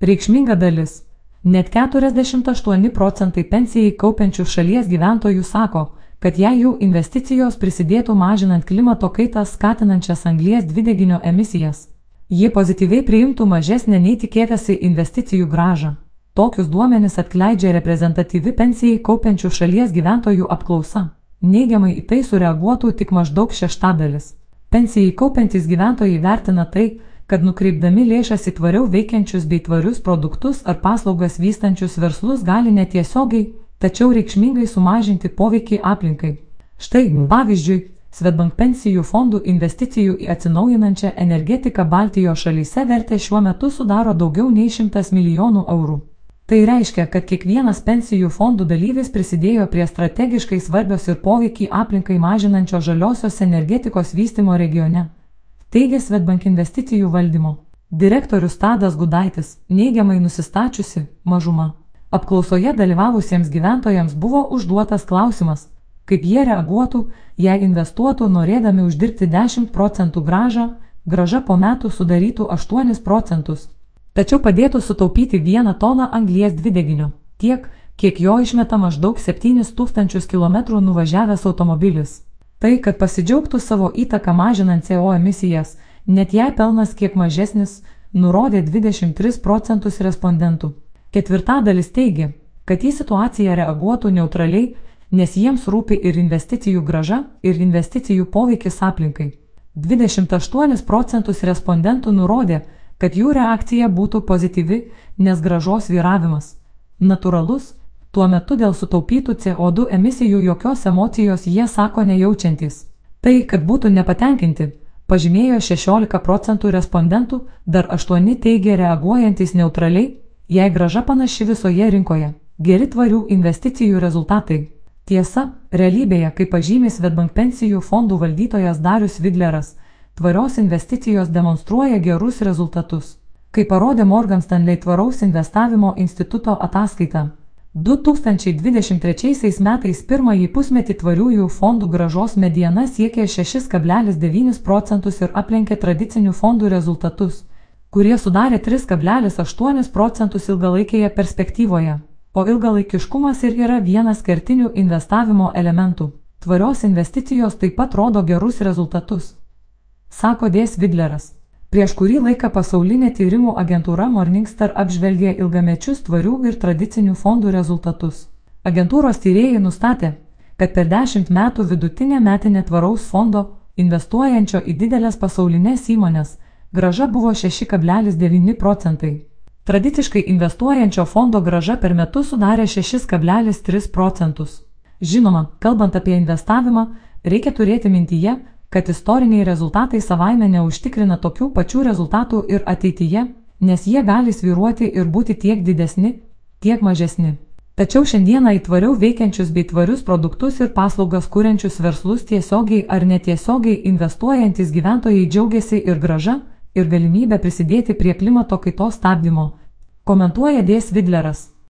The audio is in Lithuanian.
Reikšminga dalis. Net 48 procentai pensijai kaupiančių šalies gyventojų sako, kad jei jų investicijos prisidėtų mažinant klimato kaitą skatinančias anglies dvideginio emisijas, jie pozityviai priimtų mažesnę nei tikėtasi investicijų gražą. Tokius duomenis atskleidžia reprezentatyvi pensijai kaupiančių šalies gyventojų apklausa. Neigiamai į tai sureaguotų tik maždaug šeštadalis. Pensijai kaupiantys gyventojai vertina tai, kad nukreipdami lėšas į tvariau veikiančius bei tvarius produktus ar paslaugas vystančius verslus gali netiesiogiai, tačiau reikšmingai sumažinti poveikį aplinkai. Štai, pavyzdžiui, Svetbank pensijų fondų investicijų į atsinaujinančią energetiką Baltijos šalyse vertė šiuo metu sudaro daugiau nei 100 milijonų eurų. Tai reiškia, kad kiekvienas pensijų fondų dalyvis prisidėjo prie strategiškai svarbios ir poveikį aplinkai mažinančio žaliosios energetikos vystimo regione. Teigia Svetbank investicijų valdymo. Direktorius Tadas Gudaitis, neigiamai nusistačiusi, mažuma. Apklausoje dalyvavusiems gyventojams buvo užduotas klausimas, kaip jie reaguotų, jei investuotų norėdami uždirbti 10 procentų gražą, graža po metų sudarytų 8 procentus. Tačiau padėtų sutaupyti vieną toną anglies dvideginio, tiek, kiek jo išmeta maždaug 7000 km nuvažiavęs automobilis. Tai, kad pasidžiaugtų savo įtaką mažinant CO emisijas, net jei pelnas kiek mažesnis, nurodė 23 procentus respondentų. Ketvirtadalis teigia, kad į situaciją reaguotų neutraliai nes jiems rūpi ir investicijų graža, ir investicijų poveikis aplinkai. 28 procentus respondentų nurodė, kad jų reakcija būtų pozityvi, nes gražos vyravimas natūralus, tuo metu dėl sutaupytų CO2 emisijų jokios emocijos jie sako nejaučiantis. Tai, kad būtų nepatenkinti, pažymėjo 16 procentų respondentų, dar 8 teigia reaguojantis neutraliai, jei graža panaši visoje rinkoje. Geri tvarių investicijų rezultatai. Tiesa, realybėje, kaip pažymė Svetbank pensijų fondų valdytojas Darius Vidleras, tvarios investicijos demonstruoja gerus rezultatus. Kaip parodė Morgan Stanley tvaraus investavimo instituto ataskaita, 2023 metais pirmąjį pusmetį tvariųjų fondų gražos mediana siekė 6,9 procentus ir aplenkė tradicinių fondų rezultatus, kurie sudarė 3,8 procentus ilgalaikėje perspektyvoje. O ilgalaikiškumas ir yra vienas kertinių investavimo elementų. Tvarios investicijos taip pat rodo gerus rezultatus. Sako Dės Vidleras. Prieš kurį laiką pasaulinė tyrimų agentūra Morningstar apžvelgė ilgamečius tvarių ir tradicinių fondų rezultatus. Agentūros tyrėjai nustatė, kad per 10 metų vidutinė metinė tvaraus fondo, investuojančio į didelės pasaulinės įmonės, graža buvo 6,9 procentai. Tradiciškai investuojančio fondo graža per metus sudarė 6,3 procentus. Žinoma, kalbant apie investavimą, reikia turėti mintyje, kad istoriniai rezultatai savaime neužtikrina tokių pačių rezultatų ir ateityje, nes jie gali sviruoti ir būti tiek didesni, tiek mažesni. Tačiau šiandieną į tvariau veikiančius bei tvarius produktus ir paslaugas kuriančius verslus tiesiogiai ar netiesiogiai investuojantis gyventojai džiaugiasi ir graža, ir galimybę prisidėti prie klimato kaitos stabdymo, komentuoja Dės Vidleras.